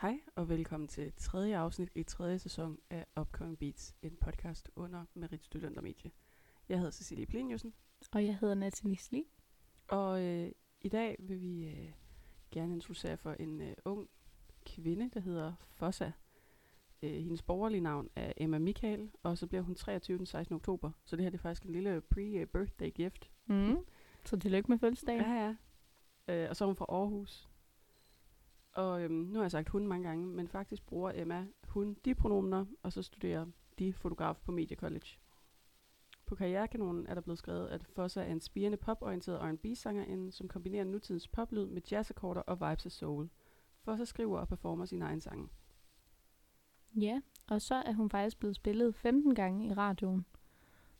Hej og velkommen til tredje afsnit i tredje sæson af Upcoming Beats, en podcast under Merit Studentermedie. Jeg hedder Cecilie Pleniusen, Og jeg hedder Natalie Sli. og øh, i dag vil vi øh, gerne introducere for en øh, ung kvinde, der hedder Fossa. Øh, hendes borgerlige navn er Emma Michael, og så bliver hun 23 den 16. oktober. Så det her det er faktisk en lille pre-birthday gift. Mm. Så tillykke med fødselsdagen. Ja, ja. Øh, og så er hun fra Aarhus. Og øhm, nu har jeg sagt hun mange gange, men faktisk bruger Emma hun de pronomener, og så studerer de fotograf på Media College. På Karrierekanonen er der blevet skrevet, at Fossa er en spirende poporienteret R&B-sangerinde, som kombinerer nutidens poplyd med jazzakkorder og vibes af soul. Fossa skriver og performer sine egne sange. Ja, og så er hun faktisk blevet spillet 15 gange i radioen.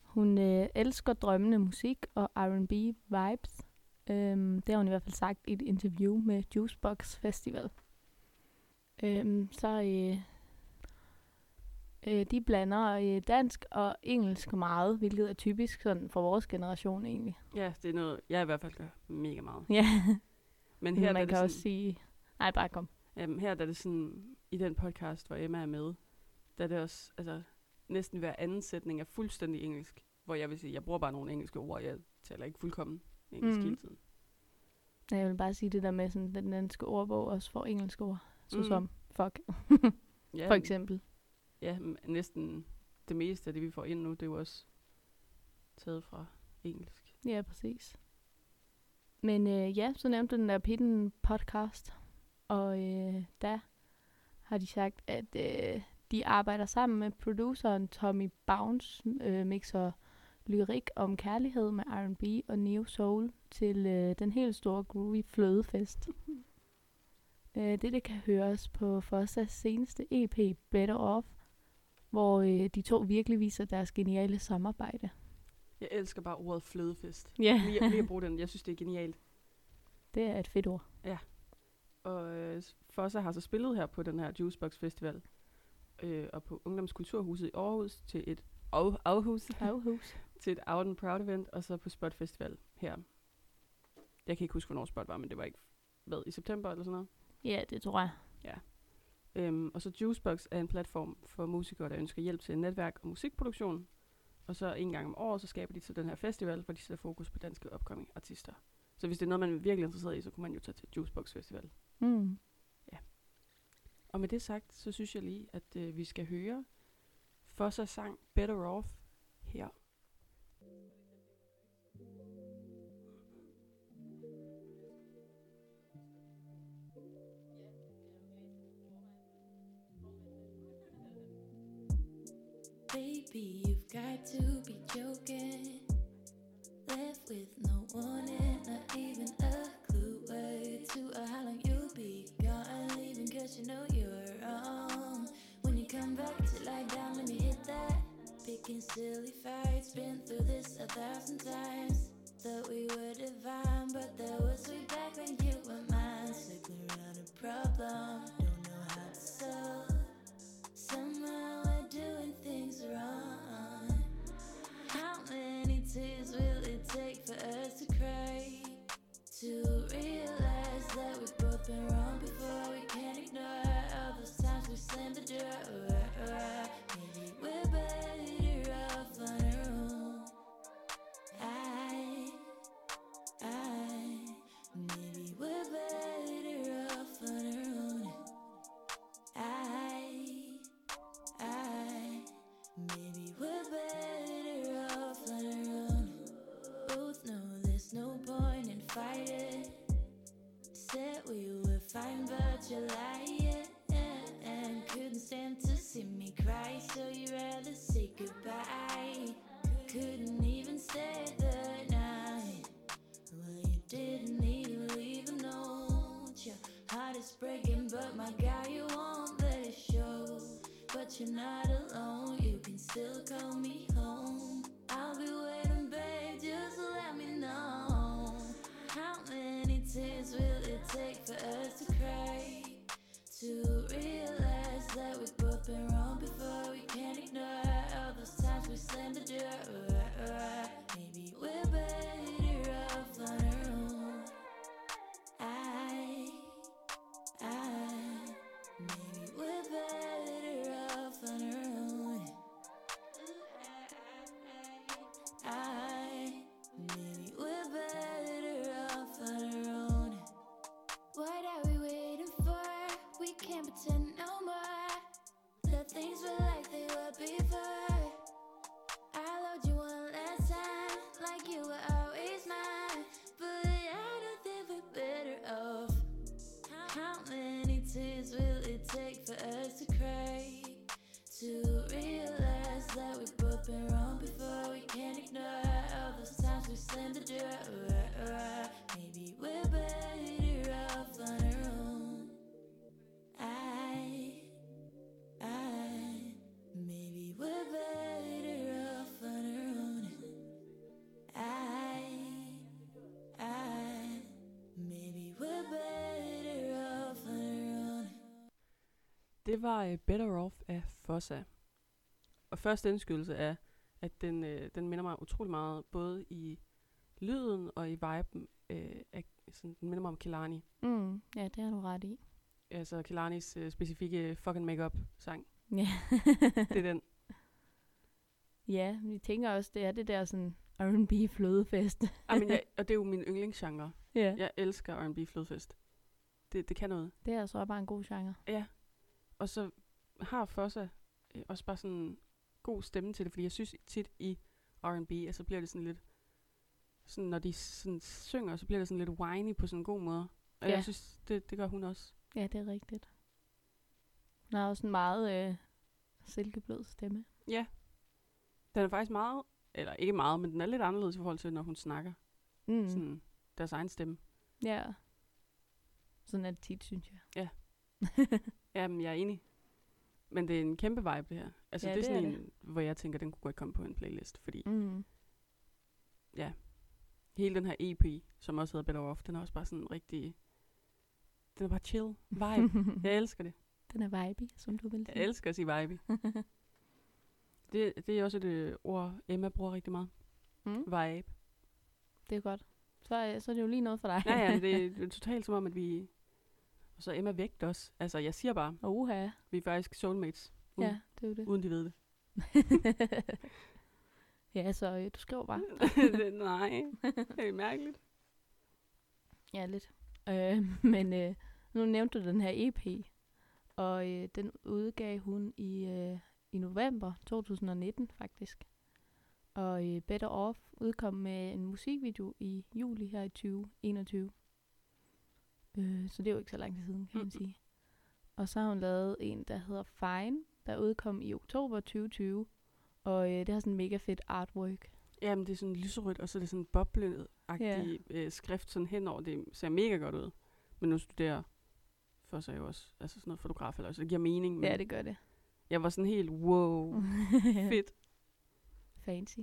Hun øh, elsker drømmende musik og R&B vibes. Øhm, det har hun i hvert fald sagt i et interview med Juicebox Festival. Øhm, så øh, øh, de blander øh, dansk og engelsk meget, hvilket er typisk sådan for vores generation egentlig. Ja, det er noget, jeg i hvert fald gør mega meget. Ja, Men men her, der er man det kan sådan, også sige... Nej, bare kom. Jamen, her der er det sådan, i den podcast, hvor Emma er med, der er det også, altså, næsten hver anden sætning er fuldstændig engelsk. Hvor jeg vil sige, jeg bruger bare nogle engelske ord, jeg taler ikke fuldkommen engelsk Mhm. hele tiden. Ja, Jeg vil bare sige det der med, sådan, den danske ordbog også får engelske ord. Så Mhm. som fuck, Ja, for eksempel. Ja, næsten det meste af det, vi får ind nu, det er jo også taget fra engelsk. Ja, præcis. Men øh, ja, så nævnte den der Pitten podcast, og øh, der har de sagt, at øh, de arbejder sammen med produceren Tommy Bounce, øh, mixer lyrik om kærlighed med R&B og neo soul til øh, den helt store groovy flødefest. øh, det, det kan høres på Fossas seneste EP, Better Off, hvor øh, de to virkelig viser deres geniale samarbejde. Jeg elsker bare ordet flødefest. Ja, Lige, lige at bruge den, jeg synes, det er genialt. det er et fedt ord. Og øh, Fossa har så spillet her på den her Juicebox Festival, øh, og på Ungdomskulturhuset i Aarhus til et Aarhus, Aarhus. Til et Out and Proud event, og så på Spot Festival her. Jeg kan ikke huske, hvornår Spot var, men det var ikke, hvad, i september eller sådan noget? Ja, det tror jeg. Øhm, og så Juicebox er en platform for musikere, der ønsker hjælp til netværk og musikproduktion. Og så en gang om året, så skaber de så den her festival, hvor de sætter fokus på danske upcoming artister. Så hvis det er noget, man er virkelig interesseret i, så kunne man jo tage til Juicebox Festival. Mm. Og med det sagt, så synes jeg lige, at øh, vi skal høre Fossa sang Better Off her. Det var uh, Better Off af Fossa. Og første indskydelse er, at den, øh, den minder mig utrolig meget, både i lyden og i viben. Øh, af, sådan, den minder mig om Kilani. Mm, ja, det har du ret i. Altså Kilanis øh, specifikke fucking makeup sang. Ja. Det er den. ja, vi tænker også, det er det der sådan R&B flødefest. Ej, men jeg, og det er jo min yndlingsgenre. ja. Jeg elsker R&B flodfest. Det, det kan noget. Det er altså bare en god genre. Ja. Og så har Fossa øh, også bare sådan en god stemme til det, fordi jeg synes tit i R&B, at så bliver det sådan lidt, sådan når de sådan synger, så bliver det sådan lidt whiny på sådan en god måde. Og Ja. jeg synes, det, det gør hun også. Ja, det er rigtigt. Hun har også en meget øh, silkeblød stemme. Ja. Den er faktisk meget, eller ikke meget, men den er lidt anderledes i forhold til, når hun snakker. Mm. Sådan deres egen stemme. Ja. Sådan er det tit, synes jeg. Jamen, jeg er enig. Men det er en kæmpe vibe, det her. Altså, Ja, det er det sådan er en, hvor jeg tænker, den kunne godt komme på en playlist, fordi Mm. ja, hele den her EP, som også hedder Better Off, den er også bare sådan en rigtig, den er bare chill vibe. jeg elsker det. Den er vibey, som du vil sige. Jeg elsker at sige vibe. det, det er også et øh, ord, Emma bruger rigtig meget. mm. Vibe. Det er godt. Så, øh, så er det jo lige noget for dig. Ja, ja, det, det er totalt som om, at vi... Og så Emma vægt også. Altså, jeg siger bare, Uha. vi er faktisk soulmates. Uden, Ja, det er jo det. uden de ved det. ja, så øh, du skriver bare. det nej, det er mærkeligt. Ja, lidt. Øh, men øh, nu nævnte du den her EP, og øh, den udgav hun i, øh, i november 2019 faktisk. Og øh, Better Off udkom med en musikvideo i juli her i 2021. Øh, så det er jo ikke så lang tid siden, kan man Mm. sige. Og så har hun lavet en, der hedder Fine, der udkom i oktober 2020. Og øh, det har sådan mega fedt artwork. Jamen, det er sådan lyserødt, og så er det sådan boblet-agtig øh, skrift sådan henover. Det ser mega godt ud. Men nu studerer for sig jo også altså sådan noget fotograf, eller så det giver mening. Men Ja, det gør det. Jeg var sådan helt, wow, fedt. Fancy.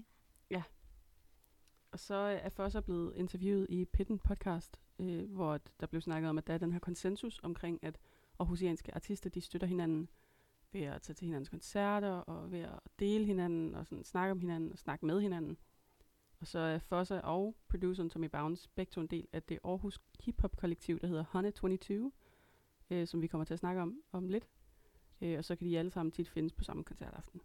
Og så er Fossa blevet interviewet i Pitten podcast, øh, hvor der blev snakket om, at der er den her konsensus omkring, at aarhusianske artister, de støtter hinanden ved at tage til hinandens koncerter, og ved at dele hinanden, og sådan snakke om hinanden, og snakke med hinanden. Og så er Fossa og produceren Tommy Bounce begge to en del af det Aarhus hip-hop-kollektiv, der hedder Honey 22, øh, som vi kommer til at snakke om om lidt. Øh, og så kan de alle sammen tit findes på samme koncertaften.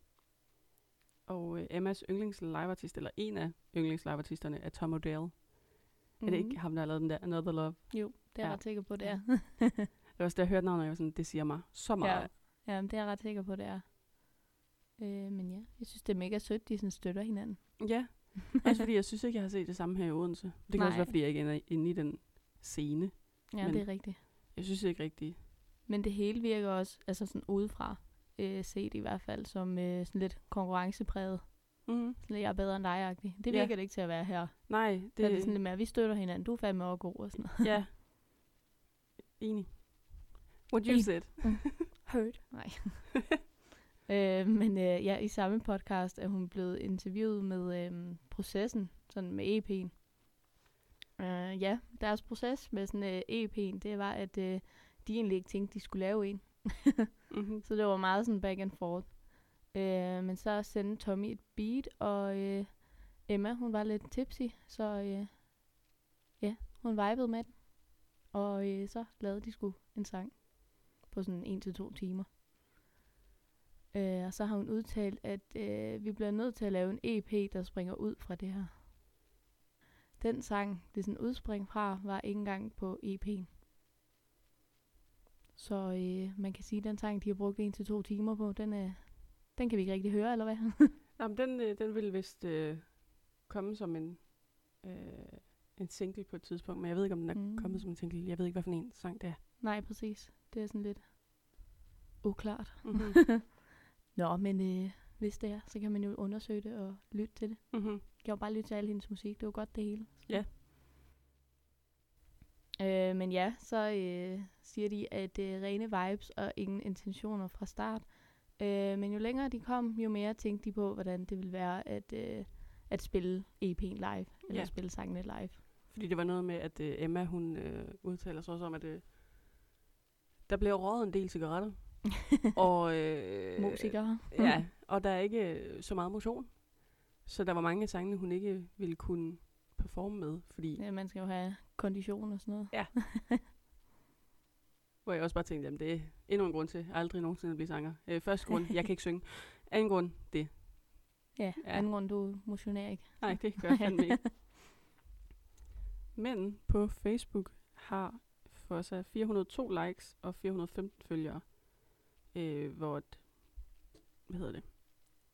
Og øh, Emmas yndlings liveartist, eller en af yndlings liveartisterne, er Tom Odell. Mm. Er det ikke ham, der har lavet den der Another Love? Jo, det er jeg Ja. ret sikker på, det er. Det var også da jeg hørte navnet, jeg var sådan, det siger mig så meget. ja, men det er jeg ret sikker på, det er. Øh, men ja, jeg synes, det er mega sødt, de sådan støtter hinanden. Ja, også fordi jeg synes ikke, jeg har set det samme her i Odense. Det kan Nej. også være, fordi jeg ikke er inde i den scene. Ja, Men- det er rigtigt. Jeg synes ikke rigtigt. Men det hele virker også, altså sådan udefra, øh, set i hvert fald, som øh, sådan lidt konkurrencepræget. Mm. Sådan lidt, jeg er bedre end dig -agtig. Det Ja. virker det ikke til at være her. Nej, Det, det er det sådan lidt mere, vi støtter hinanden, du er fandme også god og sådan noget. Ja. Enig. What you said. Hurt. Nej. øh, men øh, ja, i samme podcast er hun blevet interviewet med øh, processen, sådan med EP'en. Øh, ja, deres proces med sådan øh, EP'en, det var, at øh, de egentlig ikke tænkte, de skulle lave en. Mm-hmm. Så det var meget sådan back and forth. Øh, men så sendte Tommy et beat, og øh, Emma, hun var lidt tipsy, så øh, ja, hun vibede med den. Og øh, så lavede de sgu en sang på sådan en til to timer. Øh, og så har hun udtalt, at øh, vi bliver nødt til at lave en EP, der springer ud fra det her. Den sang, det sådan udspring fra, var ikke engang på EP'en. Så øh, man kan sige, at den sang, de har brugt en til to timer på, den, er, den kan vi ikke rigtig høre, eller hvad? Jamen, den, øh, den vil vist øh, komme som en, øh, en single på et tidspunkt, men jeg ved ikke, om den er Mm. mm. kommet som en single. Jeg ved ikke, hvad for en sang det er. Nej, præcis. Det er sådan lidt uklart. Mm-hmm. Nå, men øh, hvis det er, så kan man jo undersøge det og lytte til det. mm-hmm. Jeg kan jo bare lytte til al hendes musik. Det var godt det hele. Ja. Øh, men ja, så øh, siger de, at det er rene vibes og ingen intentioner fra start. Øh, men jo længere de kom, jo mere tænkte de på, hvordan det ville være at, øh, at spille EP'en live, eller Ja. spille sangene live. Fordi det var noget med, at øh, Emma, hun øh, udtaler sig også om, at øh, der bliver røget en del cigaretter. og, øh, Musikere. Ja, og der er ikke øh, så meget motion. Så der var mange af sangene, hun ikke ville kunne performe med, fordi Ja, man skal jo have kondition og sådan noget. Hvor jeg også bare tænkte, jamen det er endnu en grund til aldrig nogensinde at blive sanger. Øh, første grund, jeg kan ikke synge. Anden grund, det. Ja, Ja. ja. anden grund, du motionerer ikke. Nej, det gør jeg fandme ikke. Men på Facebook har for sig 402 likes og 415 følgere. Øh, hvor et, hvad hedder det?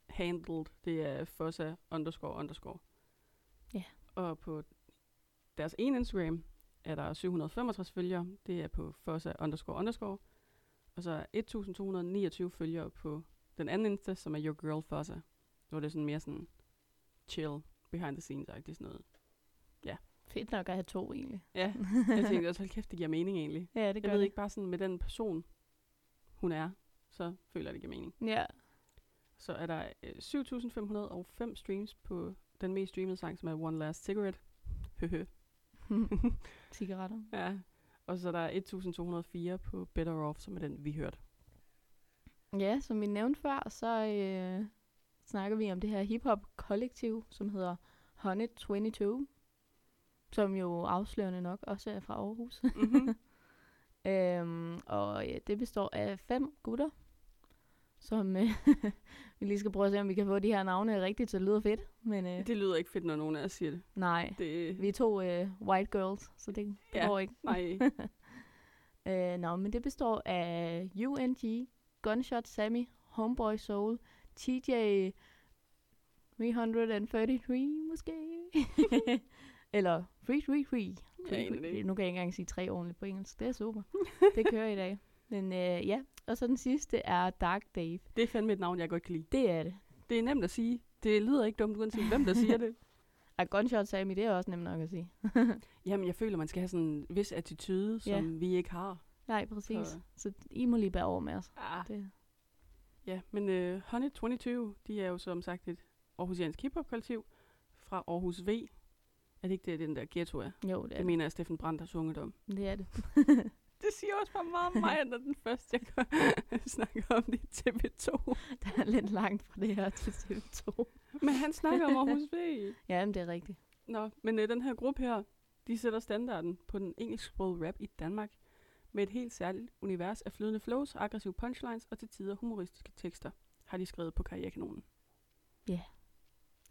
Handled, det er Fossa underscore underscore. Ja. Og på deres ene Instagram er der 765 følgere. Det er på Fossa underscore underscore. Og så er 1229 følgere på den anden Insta, som er Your Girl Fossa. Hvor det er sådan mere sådan chill, behind the scenes agtigt sådan noget. Fedt nok at have to, egentlig. Ja, jeg tænkte også, hold kæft, det giver mening egentlig. Ja, det Jeg gør ved det. ikke bare sådan med den person, hun er, så føler jeg, det giver mening. Ja. Så er der øh, 7.505 streams på den mest streamede sang, som er One Last Cigarette. Høhø. Cigaretter. ja. Og så er der 1.204 på Better Off, som er den, vi hørte. Ja, som vi nævnte før, så øh, snakker vi om det her hip-hop-kollektiv, som hedder Honey 22, som jo afslørende nok også er fra Aarhus. Mhm. øhm, og ja, det består af fem gutter, som øh, vi lige skal prøve at se, om vi kan få de her navne rigtigt, så det lyder fedt. Men øh, det lyder ikke fedt, når nogen af os siger det. nej, det vi er to øh, white girls, så det, det Ja. går ikke. nej. Øh, nå, men det består af UNG, Gunshot Sammy, Homeboy Soul, TJ 333 måske. Eller 333. Jeg aner det ikke. Nu kan jeg ikke engang sige tre ordentligt på engelsk. Det er super. det kører i dag. Men øh, ja, og så den sidste er Dark Dave. Det er fandme et navn, jeg godt kan lide. Det er det. Det er nemt at sige. Det lyder ikke dumt, uanset hvem der siger det. Og Gunshot Sammy, det er også nemt nok at sige. Jamen, jeg føler, man skal have sådan en vis attitude, som Ja. vi ikke har. Nej, præcis. Så- Så I må lige bære over med os. Ah. Det. Ja, men uh, Honey 22, de er jo som sagt et aarhusiansk hiphop-kollektiv fra Aarhus V. Er det ikke det, den der ghetto er? Jo, det er Det det. mener jeg, Steffen Brandt har sunget om. Det er det. Det siger også bare meget om mig, når den første, jeg kan snakke om det i TV2. Der er lidt langt fra det her til TV2. Men han snakker om Aarhus V. Ja, men det er rigtigt. Nå, men øh, den her gruppe her, de sætter standarden på den engelsksprogede rap i Danmark med et helt særligt univers af flydende flows, aggressive punchlines og til tider humoristiske tekster, har de skrevet på Karrierekanonen.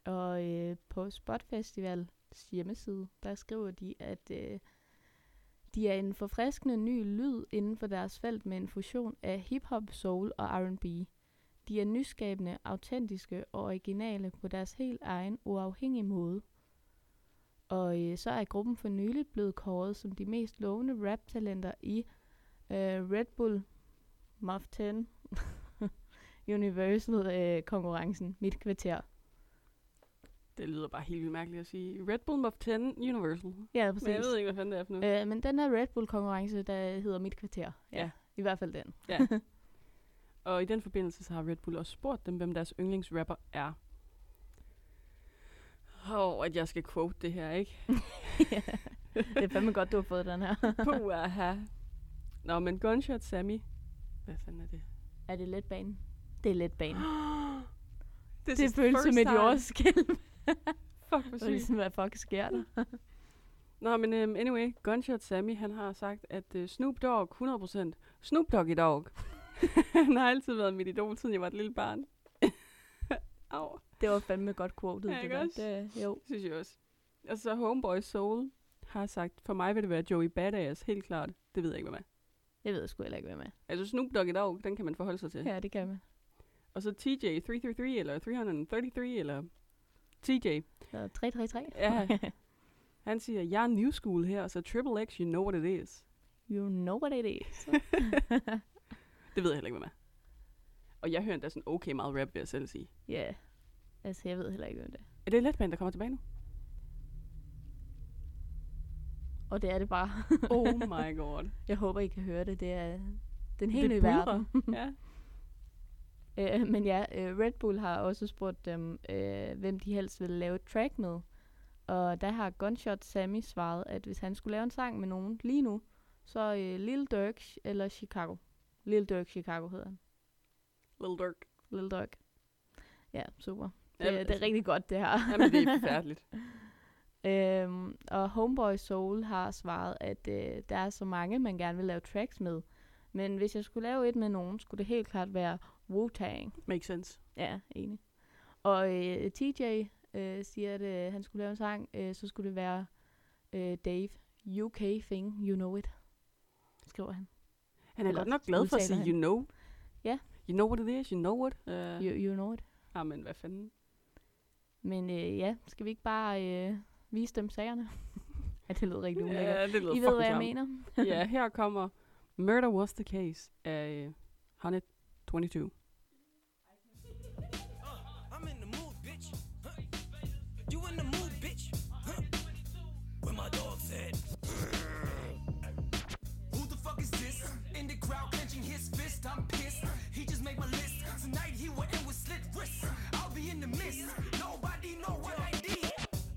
Og øh, på Spot Festivals hjemmeside, der skriver de, at øh, de er en forfriskende ny lyd inden for deres felt med en fusion af hip-hop, soul og R&B. De er nyskabende, autentiske og originale på deres helt egen uafhængige måde. Og øh, så er gruppen for nyligt blevet kåret som de mest lovende rap-talenter i øh, Red Bull Muff 10 Universal-konkurrencen øh, Mit Kvarter. Det lyder bare helt vildt mærkeligt at sige. Red Bull Muff 10 Universal. Ja, præcis. Men jeg ved ikke, hvad fanden det er for noget. Øh, men den her Red Bull-konkurrence, der hedder Mit Kvarter. Ja, Ja. I hvert fald den. Ja. Og i den forbindelse så har Red Bull også spurgt dem, hvem deres yndlingsrapper er. Og at jeg skal quote det her, ikke? det er fandme godt, du har fået den her. Puh, aha. Nå, men Gunshot Sammy. Hvad fanden er det? er det letbanen? Det er letbanen. Det føles som et jordskælv. Fuck, hvor Og sygt. ligesom, hvad fuck sker der? Nå, men um, anyway, Gunshot Sammy, han har sagt, at uh, Snoop Dogg, 100%, Snoop Doggy Dog, han har altid været mit idol, siden jeg var et lille barn. Au, Det var fandme godt quoted, Ja, det der. også? Det, jo. synes jeg også. Og så Homeboy Soul har sagt, for mig vil det være Joey Badass, helt klart. Det ved jeg ikke, hvad med. Jeg ved sgu heller ikke, hvem er. Altså Snoop Doggy Dogg, den kan man forholde sig til. Ja, det kan man. Og så TJ 333 eller 333 eller TJ. Så 333. Ja. Han siger, jeg er new school her, så Triple X, you know what it is. you know what it is. Det ved jeg heller ikke, hvad med. Og jeg hører endda sådan okay meget rap, vil jeg selv sige. Ja. yeah. Altså, jeg ved heller ikke, hvem det er. Er det Letband, der kommer tilbage nu? Og det er det bare. Oh my god. jeg håber, I kan høre det. Det er den helt nye verden. ja. Øh, men ja, øh, Red Bull har også spurgt dem, øh, hvem de helst ville lave et track med. Og der har Gunshot Sammy svaret, at hvis han skulle lave en sang med nogen lige nu, så øh, Lil Durk eller Chicago. Lil Durk Chicago hedder han. Lil Durk. Lil Durk. Ja, super. Det, Jamen, det er altså- rigtig godt, det her. Jamen, det er forfærdeligt. Øhm, og Homeboy Soul har svaret, at øh, der er så mange, man gerne vil lave tracks med. Men hvis jeg skulle lave et med nogen, skulle det helt klart være Wu-Tang. Makes sense. Ja, enig. Og øh, TJ øh, siger, at øh, han skulle lave en sang, øh, så skulle det være øh, Dave, UK thing, you know it, skriver han. Han er Eller godt nok glad for at sige, han. you know. Ja. You know what it is, you know what. Uh, You, you know it. Ah, men hvad fanden. Men øh, ja, skal vi ikke bare øh, vise dem sagerne? ja, det lyder rigtig ulækkert. Ja, det lyder I ved, hvad jeg mener. ja, her kommer Murder Was The Case af uh, 122. Crowd clenching his fist. I'm pissed. He just made my list. Tonight he will end with slit wrists. I'll be in the mist. Nobody know what I did.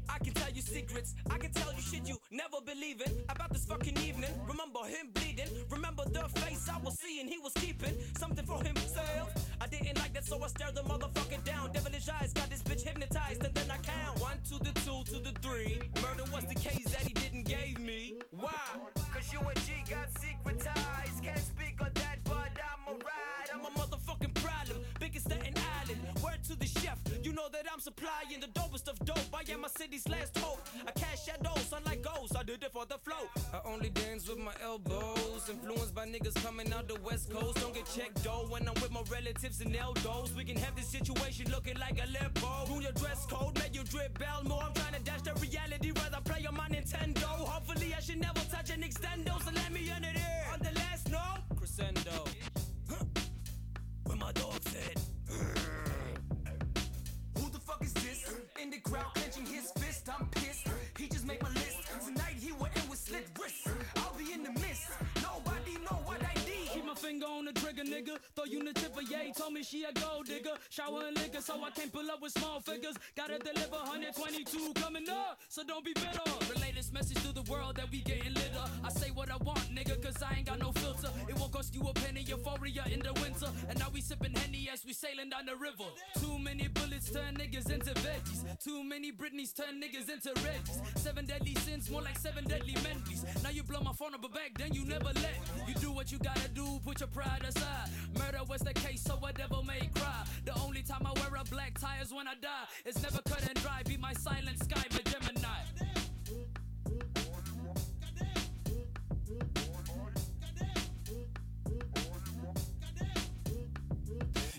I can tell you secrets. I can tell you shit you never believe in about this fucking evening. Remember him bleeding. Remember the face I was seeing. He was keeping something for himself. I didn't like that, so I stared the motherfucker down. Devilish eyes got this bitch hypnotized, and then I count one to the two to the three. Murder was the case that he didn't gave me. Why? Cause you and G got secret You know that I'm supplying the dopest of dope. I am my city's last hope. I cast shadows, unlike ghosts. I did it for the flow. I only dance with my elbows. Influenced by niggas coming out the west coast. Don't get checked though when I'm with my relatives and eldos. We can have this situation looking like a limbo. Rule your dress code, make you drip bell more. I'm to drink nigga. She a gold digger. Shower and liquor, so I can't pull up with small figures. Gotta deliver 122 coming up, so don't be bitter. The latest message to the world that we getting litter. I say what I want, nigga, cause I ain't got no filter. It won't cost you a penny, euphoria in the winter. And now we sipping Henny as we sailing down the river. Too many bullets turn niggas into veggies. Too many Britneys turn niggas into Reggies. Seven deadly sins, more like seven deadly mendies. Now you blow my phone up, but back then you never let. You do what you gotta do, put your pride aside. Murder was the case, so a devil may cry. The only time I wear a black tie is when I die. It's never cut and dry, be my silent sky, my Gemini.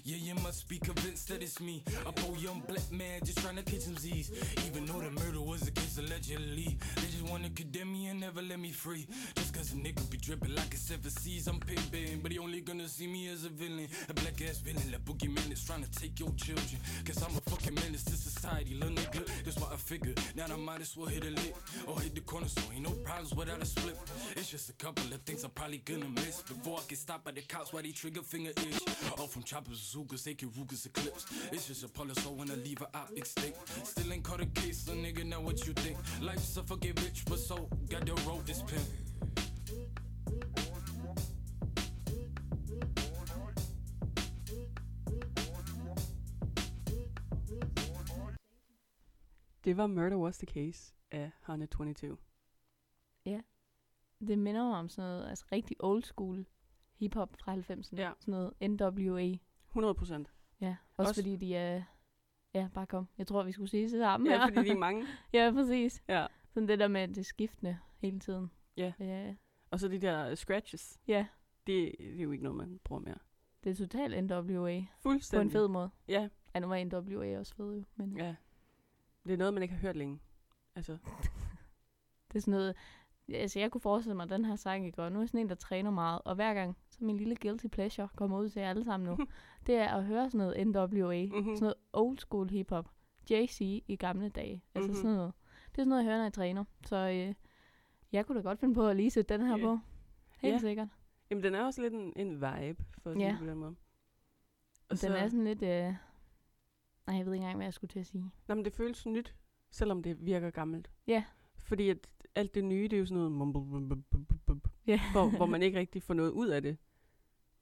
Yeah, you must be convinced that it's me. A poor young black man just trying to catch some Z's. Even though the murder was a case allegedly. They just wanna condemn me and never let me free. Just cause a nigga be dripping like a seven seas. I'm pimping, but he only gonna see me as a villain. A black ass villain, that boogeyman that's trying to take your children. Cause I'm a fucking menace to society, little nigga. That's what I figured. Now I might as well hit a lick or hit the corner, so ain't no problems without a split. It's just a couple of things I'm probably gonna miss before I get stopped by the cops while they trigger finger itch. All from choppers, Zugas, AK Rugas, Eclipse. It's just a polish, so when I leave her out extinct. Still ain't caught a case, so nigga, now what you think? Life's a fucking bitch, but so got the road this pimp. Det var Murder Was The Case af 122. Det minder mig om sådan noget, altså rigtig old school hiphop fra 90'erne. Ja. Sådan noget NWA. 100 procent. Ja, også, Også- fordi de er... Ja, bare kom. Jeg tror, vi skulle sige det sammen Ja, her. fordi de er mange. ja, præcis. Ja. Sådan det der med det skiftende hele tiden. Ja. Ja, Og så de der scratches. ja. det, det er jo ikke noget, man bruger mere. Det er totalt NWA. På Fuldstændig. en fed måde. Ja, Ja, nu var NWA også fed jo. Men ja. Det er noget, man ikke har hørt længe. Altså, det er sådan noget... Altså, jeg kunne forestille mig, at den her sang ikke og Nu er sådan en, der træner meget. Og hver gang, så min lille guilty pleasure kommer ud til jer alle sammen nu. det er at høre sådan noget NWA. Mhm. Sådan noget old school hiphop. JC i gamle dage. Altså Mhm. sådan noget. Det er sådan noget, jeg hører, når jeg træner. Så øh, jeg kunne da godt finde på at lige sætte den her Ja. på. Helt Ja. sikkert. jamen, den er også lidt en, en vibe, for at sige det på den måde. Og den er sådan lidt... Øh... Nej, jeg ved ikke engang, hvad jeg skulle til at sige. Nå, men det føles nyt, selvom det virker gammelt. Ja. Fordi at alt det nye, det er jo sådan noget Ja. hvor, hvor man ikke rigtig får noget ud af det.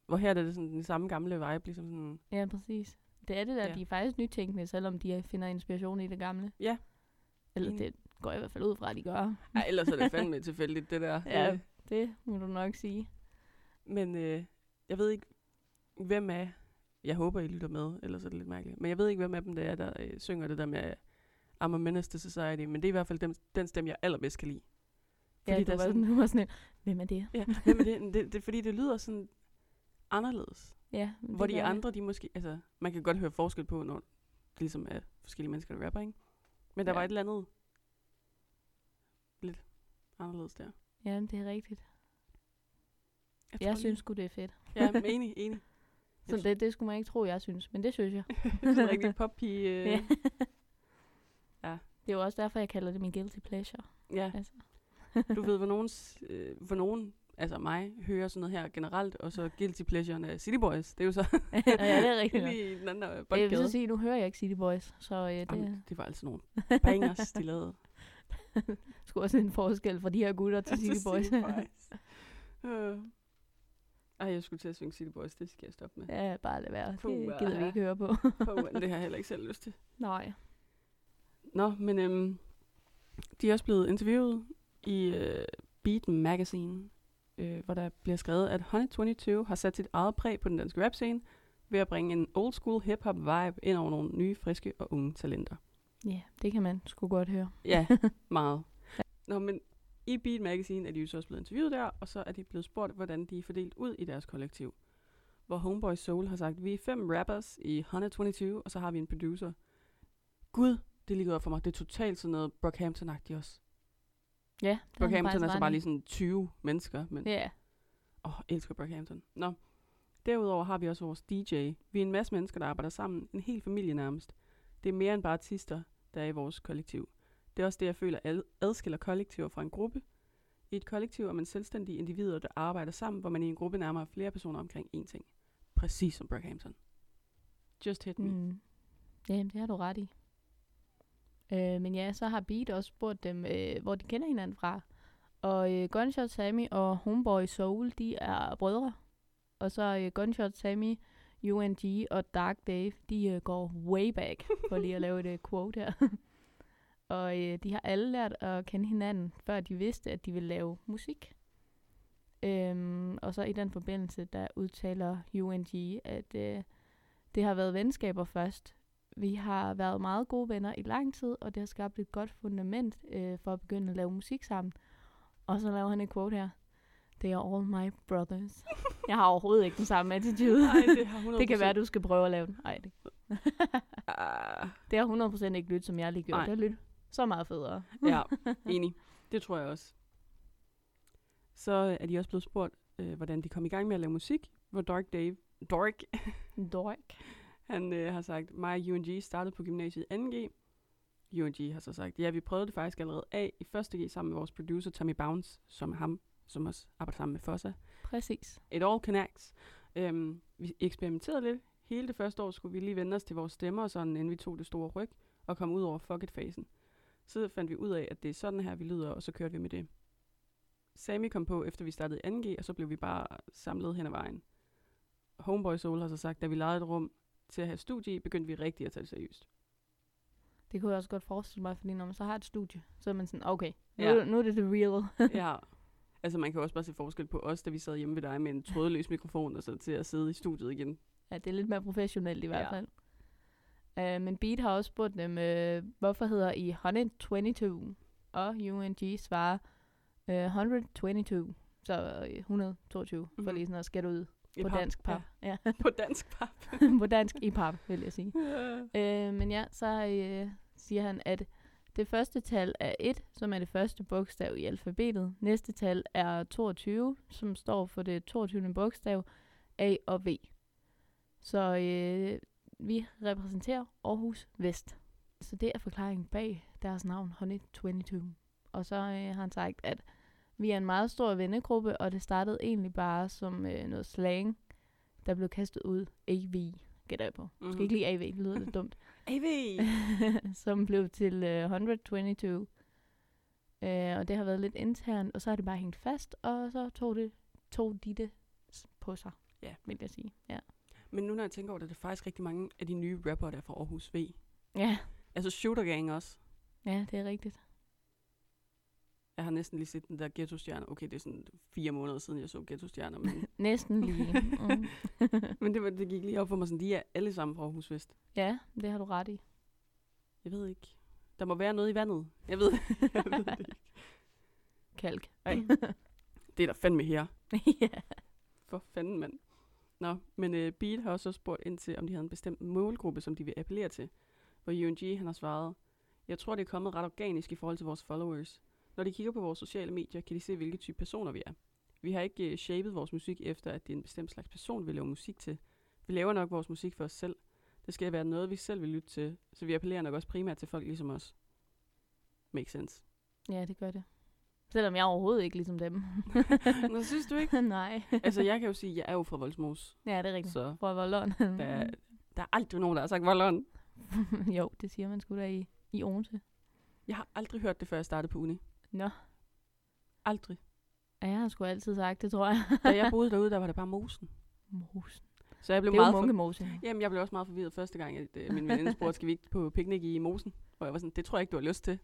Hvor her er det sådan den samme gamle vibe, ligesom sådan, Ja, præcis. Det er det der, Ja. ja. de er faktisk nytænkende, selvom de finder inspiration i det gamle. Ja. Eller det går jeg i hvert fald ud fra, at de gør. ej, ellers er det fandme tilfældigt, det der. Ja. Øh, Det må du nok sige. Men øh, jeg ved ikke, hvem af, jeg håber, I lytter med, ellers er det lidt mærkeligt, men jeg ved ikke, hvem af dem det er, der øh, synger det der med I'm a menace to society, men det er i hvert fald dem, den stemme, jeg allerbedst kan lide. Ja, Fordi du der var, er sådan, du var sådan, en, hvem er det? Ja, hvem er det? det, det, det? Fordi det lyder sådan anderledes. Ja, men hvor de andre, de måske, altså, man kan godt høre forskel på, når det ligesom er forskellige mennesker, der rapper, ikke? Men der Ja. var et eller andet lidt anderledes der. Ja, det er rigtigt. Jeg, Jeg synes sgu, det er fedt. Ja, men enig, enig. Så det, det skulle man ikke tro, jeg synes, men det synes jeg. sådan en rigtig poppige... Øh, Ja. Ja. Det er jo også derfor, jeg kalder det min guilty pleasure. ja. Altså. Du ved, hvor nogen, øh, hvor nogen, altså mig, hører sådan noget her generelt, og så guilty pleasure'en af City Boys. Det er jo så ja, det er rigtigt. lige i den anden øh, Jeg vil boldgade. så sige, nu hører jeg ikke City Boys, så øh, det Jamen, det var altså nogle bangers, de lavede. skulle også en forskel fra de her gutter til City Boys. City Boys. Ej, jeg skulle til at synge City Boys, det skal jeg stoppe med. ja, bare lad være. Det Puh, gider vi ikke høre på. Puh, det har jeg heller ikke selv lyst til. Nej. Nå, men øhm, de er også blevet interviewet i øh, Beat Magazine, øh, hvor der bliver skrevet, at Honey 22 har sat sit eget præg på den danske rapscene ved at bringe en old school hip-hop vibe ind over nogle nye, friske og unge talenter. Ja, det kan man sgu godt høre. Ja, meget. Nå, men i Beat Magazine er de jo så også blevet interviewet der, og så er de blevet spurgt, hvordan de er fordelt ud i deres kollektiv. Hvor Homeboy Soul har sagt, vi er fem rappers i Honey 22, og så har vi en producer. Gud, det ligger op for mig. Det er totalt sådan noget Brockhampton-agtigt også. Ja, Brockhampton er så bare lige sådan 20 mennesker, men åh, Ja, oh, elsker Brockhampton. Nå, derudover har vi også vores DJ. Vi er en masse mennesker, der arbejder sammen. En hel familie nærmest. Det er mere end bare artister, der er i vores kollektiv. Det er også det, jeg føler ad- adskiller kollektiver fra en gruppe. I et kollektiv er man selvstændige individer, der arbejder sammen, hvor man i en gruppe nærmer flere personer omkring én ting. Præcis som Brockhampton. Just hit me. mm. Jamen, det har du ret i. Øh, men ja, så har Beat også spurgt dem, øh, hvor de kender hinanden fra. Og øh, Gunshot Sammy og Homeboy Soul, de er brødre. Og så øh, Gunshot Sammy, UNG og Dark Dave, de øh, går way back, for lige at lave et øh, quote her. og øh, de har alle lært at kende hinanden, før de vidste, at de ville lave musik. Øhm, og så i den forbindelse, der udtaler UNG, at øh, det har været venskaber først. Vi har været meget gode venner i lang tid, og det har skabt et godt fundament øh, for at begynde at lave musik sammen. Og så laver han et quote her. They are all my brothers. Jeg har overhovedet ikke den samme attitude. Ej, det har 100%. det kan være, at du skal prøve at lave den. Ej, det, Ah, det har 100% ikke lyttet, som jeg lige gjort. Nej. Det har lyttet så meget federe. ja, enig. Det tror jeg også. Så er de også blevet spurgt, øh, hvordan de kom i gang med at lave musik, hvor Dark Dave, Dork, Dork. han øh, har sagt, mig og UNG startede på gymnasiet i 2G. UNG har så sagt, ja, vi prøvede det faktisk allerede af i 1G sammen med vores producer Tommy Bounce, som er ham, som også arbejder sammen med Fossa. Præcis. It all connects. Øhm, vi eksperimenterede lidt. Hele det første år skulle vi lige vende os til vores stemmer, og sådan, inden vi tog det store ryg og kom ud over fuck it-fasen. Så fandt vi ud af, at det er sådan her, vi lyder, og så kørte vi med det. Sammy kom på, efter vi startede i 2G, og så blev vi bare samlet hen ad vejen. Homeboy Soul har så sagt, da vi lejede et rum til at have studie i, begyndte vi rigtig at tage det seriøst. Det kunne jeg også godt forestille mig, fordi når man så har et studie, så er man sådan, okay, nu, ja. nu er det the real. ja. Altså man kan også bare se forskel på os, da vi sad hjemme ved dig med en trådløs mikrofon, og så til at sidde i studiet igen. Ja, det er lidt mere professionelt i hvert Ja. fald. Uh, men Beat har også spurgt dem, uh, hvorfor hedder I 122? Og UNG svarer uh, 122. Så øh, 122, mm-hmm. for Mhm. lige sådan at skætte ud I på pap. dansk pap. Ja. På dansk pap. på dansk i pap, vil jeg sige. Ja. Øh, men ja, så øh, siger han, at det første tal er 1, som er det første bogstav i alfabetet. Næste tal er 22, som står for det 22. bogstav, A og V. Så øh, vi repræsenterer Aarhus Vest. Så det er forklaringen bag deres navn, Honey 22. Og så øh, har han sagt, at vi er en meget stor vennegruppe, og det startede egentlig bare som øh, noget slang, der blev kastet ud. AV, gætter jeg på. Mm-hmm. Skal ikke lige AV, det lyder lidt dumt. AV! som blev til øh, 122. Øh, og det har været lidt internt, og så har det bare hængt fast, og så tog, det, tog de det s- på sig, Ja. vil jeg sige. Ja, Men nu når jeg tænker over det, det er faktisk rigtig mange af de nye rapper, der er fra Aarhus V. ja, Altså Shooter Gang også. ja det er rigtigt. Jeg har næsten lige set den der Ghetto-stjerne. Okay, det er sådan fire måneder siden, jeg så Ghetto-stjerner, men, Næsten lige. Mm. men det, var, det gik lige op for mig, sådan, de er alle sammen fra Aarhus Vest. ja, det har du ret i. Jeg ved ikke. Der må være noget i vandet. Jeg ved, jeg ved det ikke. Kalk. Ej. Det er der fandme her. ja. For fanden, mand. Nå, men øh, uh, Beat har også spurgt ind til, om de havde en bestemt målgruppe, som de vil appellere til. Hvor UNG han har svaret, jeg tror, det er kommet ret organisk i forhold til vores followers. Når de kigger på vores sociale medier, kan de se, hvilke type personer vi er. Vi har ikke øh, uh, shapet vores musik efter, at det er en bestemt slags person, vi laver musik til. Vi laver nok vores musik for os selv. Det skal være noget, vi selv vil lytte til, så vi appellerer nok også primært til folk ligesom os. Makes sense. ja, det gør det. Selvom jeg er overhovedet ikke ligesom dem. Nå, synes du ikke? Nej. altså, jeg kan jo sige, at jeg er jo fra Voldsmos, ja, det er rigtigt. så Fra Volderen. der, er- der er aldrig nogen, der har sagt Volderen. jo, det siger man sgu da i, i Odense. Jeg har aldrig hørt det, før jeg startede på uni. Nå. Aldrig. Ja, jeg har sgu altid sagt det, tror jeg. Da jeg boede derude, der var det bare mosen. Mosen. Så jeg blev Det meget for... munkemose. Jamen, jeg blev også meget forvirret første gang, at uh, min veninde spurgte, skal vi ikke på piknik i mosen? Og jeg var sådan, det tror jeg ikke, du har lyst til.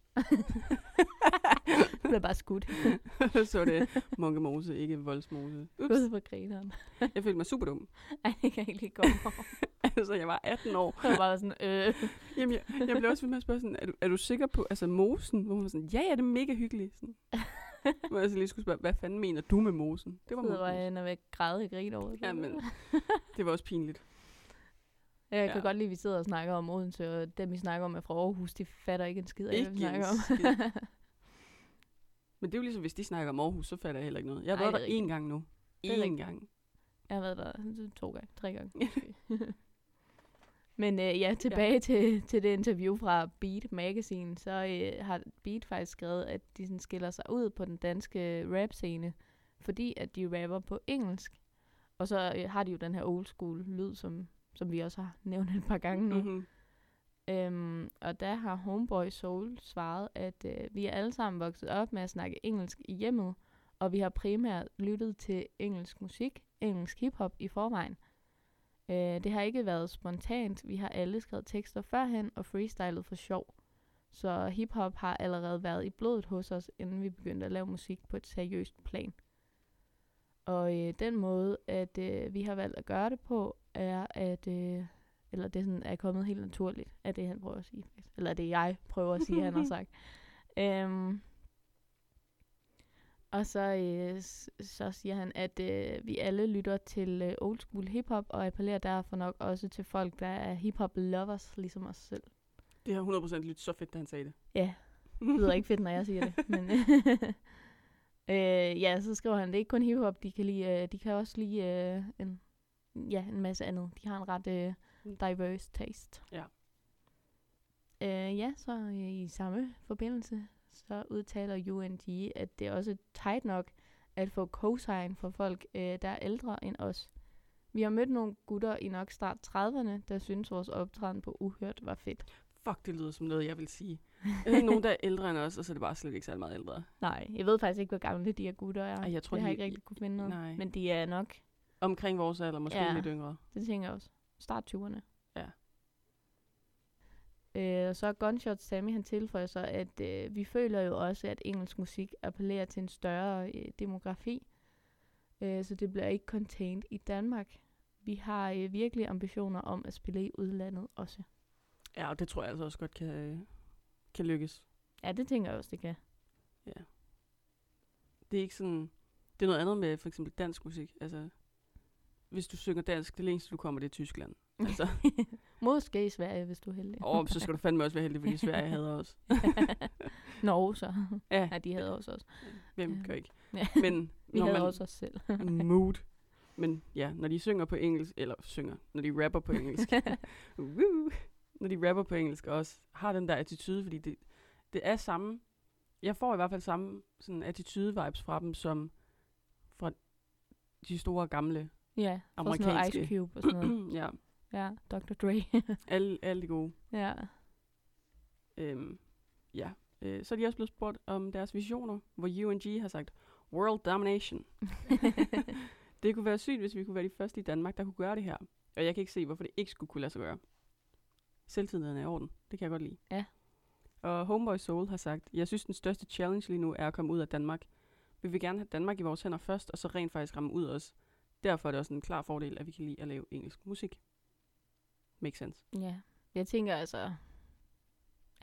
Du bliver bare skudt. så det Munke Mose, ikke Voldsmose. Ups, Ude på grineren. jeg følte mig super dum. Ej, det kan jeg ikke lige over. altså, jeg var 18 år. Jeg var bare sådan, øh. Jamen, jeg, jeg blev også ved med at spørge sådan, er du, er du sikker på, altså mosen? Hvor hun var sådan, ja, ja, det er mega hyggeligt. Sådan. Hvor jeg så lige skulle spørge, hvad fanden mener du med mosen? Det var Så var mosen. jeg ved at græde og grine over det. Jamen, det var også pinligt. Jeg kan ja. godt lide, at vi sidder og snakker om Odense, og dem, vi snakker om er fra Aarhus, de fatter ikke en skid af, hvad vi snakker om. Men det er jo ligesom, hvis de snakker om Aarhus, så fatter jeg heller ikke noget. Jeg har Ej, været der er én gang nu. Én gang. jeg har været der to gange, tre gange. Men øh, ja, tilbage ja. Til, til det interview fra Beat Magazine, så øh, har Beat faktisk skrevet, at de sådan skiller sig ud på den danske rap-scene, fordi at de rapper på engelsk. Og så øh, har de jo den her old school lyd, som, som vi også har nævnt et par gange nu. Mm-hmm. Øhm, og der har Homeboy Soul svaret, at øh, vi er alle sammen vokset op med at snakke engelsk i hjemmet, og vi har primært lyttet til engelsk musik, engelsk hiphop i forvejen. Øh, det har ikke været spontant, vi har alle skrevet tekster førhen og freestylet for sjov. Så hiphop har allerede været i blodet hos os, inden vi begyndte at lave musik på et seriøst plan. Og øh, den måde, at øh, vi har valgt at gøre det på, er at øh, eller det sådan er kommet helt naturligt, er det han prøver at sige. Eller er det jeg prøver at sige, han har sagt. Øhm, og så, øh, så siger han, at øh, vi alle lytter til øh, old school hiphop, og appellerer derfor nok også til folk, der er hiphop lovers, ligesom os selv. Det har 100% lyttet så fedt, da han sagde det. Ja, det lyder ikke fedt, når jeg siger det. Men øh, ja, så skriver han, det er ikke kun hiphop, de kan, lide, øh, de kan også lide øh, en, ja, en masse andet. De har en ret øh, diverse taste. Ja. Øh, ja, så øh, i samme forbindelse, så udtaler UNG, at det er også tight nok at få cosign for folk, øh, der er ældre end os. Vi har mødt nogle gutter i nok start 30'erne, der synes vores optræden på Uhørt var fedt. Fuck, det lyder som noget, jeg vil sige. Nogen, der er ældre end os, og så er det bare slet ikke særlig meget ældre. Nej, jeg ved faktisk ikke, hvor gamle de her gutter er. Ej, jeg tror, det har de- ikke rigtig kunne finde noget. Nej. Men de er nok, Omkring vores alder, måske ja. lidt yngre. det tænker jeg også, start 20'erne. Ja. Øh, og så Gunshot Sammy, han tilføjer så, at øh, vi føler jo også, at engelsk musik appellerer til en større øh, demografi. Øh, så det bliver ikke contained i Danmark. Vi har øh, virkelig ambitioner om at spille i udlandet også. Ja, og det tror jeg altså også godt kan, øh, kan lykkes. Ja, det tænker jeg også, det kan. Ja. Det er ikke sådan... Det er noget andet med for eksempel dansk musik. Altså, hvis du synger dansk, det længste du kommer, det er Tyskland. Altså, Måske i Sverige, hvis du er heldig. og så skal du fandme også være heldig, fordi Sverige havde også. Norge så. Ja, Ja, de havde også os. hvem gør ikke? Ja. Men Vi når havde man, også os selv. mood. Men ja, når de synger på engelsk, eller synger, når de rapper på engelsk, woo, når de rapper på engelsk, og også har den der attitude, fordi det, det er samme, jeg får i hvert fald samme sådan attitude-vibes fra dem, som fra de store gamle ja, for sådan noget Ice. Cube og sådan noget. ja, Ja, Dr. Dre. alle, alle de gode. ja. Øhm, ja. Øh, så er de også blevet spurgt om deres visioner, hvor UNG har sagt, World Domination. det kunne være sygt, hvis vi kunne være de første i Danmark, der kunne gøre det her. Og jeg kan ikke se, hvorfor det ikke skulle kunne lade sig gøre. Selvtilliden er i orden. Det kan jeg godt lide. Ja. Og Homeboy Soul har sagt, jeg synes, den største challenge lige nu er at komme ud af Danmark. Vi vil gerne have Danmark i vores hænder først, og så rent faktisk ramme ud os. Derfor er det også en klar fordel, at vi kan lide at lave engelsk musik. Makes sense. ja. Jeg tænker altså...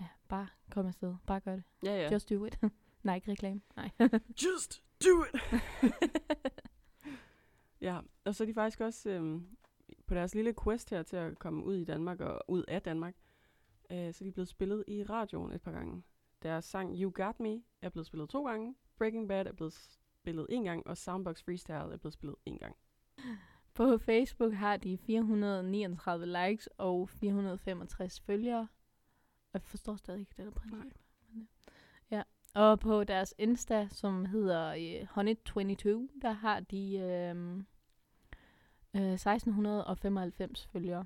Ja, bare kom afsted. Bare gør det. Ja, ja. Just do it. Nej, ikke reklame. Nej. Just do it! ja, og så er de faktisk også øhm, på deres lille quest her til at komme ud i Danmark og ud af Danmark, øh, så er de blevet spillet i radioen et par gange. Deres sang You Got Me er blevet spillet to gange, Breaking Bad er blevet spillet en gang, og Soundbox Freestyle er blevet spillet en gang. På Facebook har de 439 likes og 465 følgere. Og jeg forstår stadig ikke det der princip. Øh, Ja. Og på deres Insta, som hedder øh, Honey22, der har de øh, øh, 1695 følgere.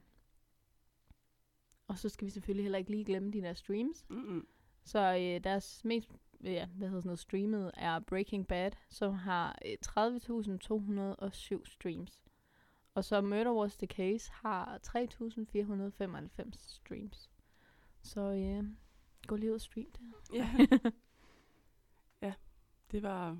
Og så skal vi selvfølgelig heller ikke lige glemme de der streams. Mm-mm. Så øh, deres mest ja, hvad hedder sådan noget, streamet er Breaking Bad, som har øh, 30.207 streams. Og så Murder Was The Case har 3.495 streams. Så øh, gå lige ud og stream det. Ja. ja, det var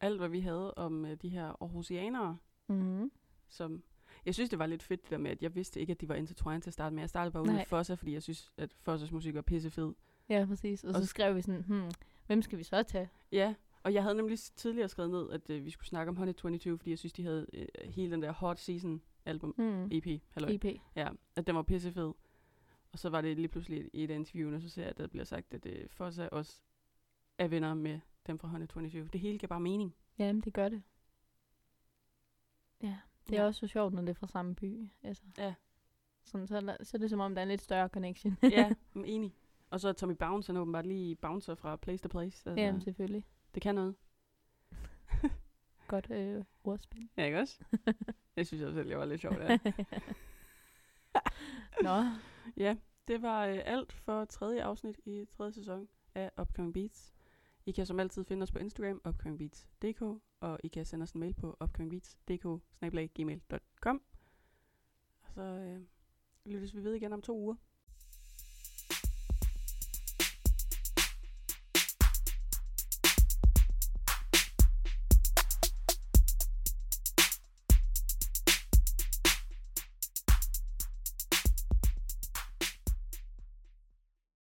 alt, hvad vi havde om øh, de her Aarhusianere. mm-hmm. som... Jeg synes, det var lidt fedt det der med, at jeg vidste ikke, at de var intertwined til at starte med. Jeg startede bare ud med Fossa, fordi jeg synes, at Fossas musik var pissefed. Ja, præcis. Og så Og- skrev vi sådan, hmm, hvem skal vi så tage? Ja, og jeg havde nemlig tidligere skrevet ned, at øh, vi skulle snakke om Honey 22, fordi jeg synes, de havde øh, hele den der Hot Season album, Hmm. EP, halløj. EP. Ja, at den var pissefed. Og så var det lige pludselig i et interview, og så ser jeg, at der bliver sagt, at øh, Fossa også er venner med dem fra Honey 22. Det hele giver bare mening. Jamen, det gør det. Ja, det er Ja. også så sjovt, når det er fra samme by. Altså. Ja. Sådan, så, er der- så er det som om, der er en lidt større connection. ja, enig. Og så er Tommy Bounce, han åbenbart lige bouncer fra Place to Place. Altså, Jamen, selvfølgelig. Det kan noget. Godt øh, ordspil. Ja, ikke også? jeg synes også selv, jeg var lidt sjov der. Nå, Ja, det var øh, alt for tredje afsnit i tredje sæson af Upcoming Beats. I kan som altid finde os på Instagram, upcomingbeats.dk, og I kan sende os en mail på upcomingbeats.dk. Og så øh, lyttes vi ved igen om to uger.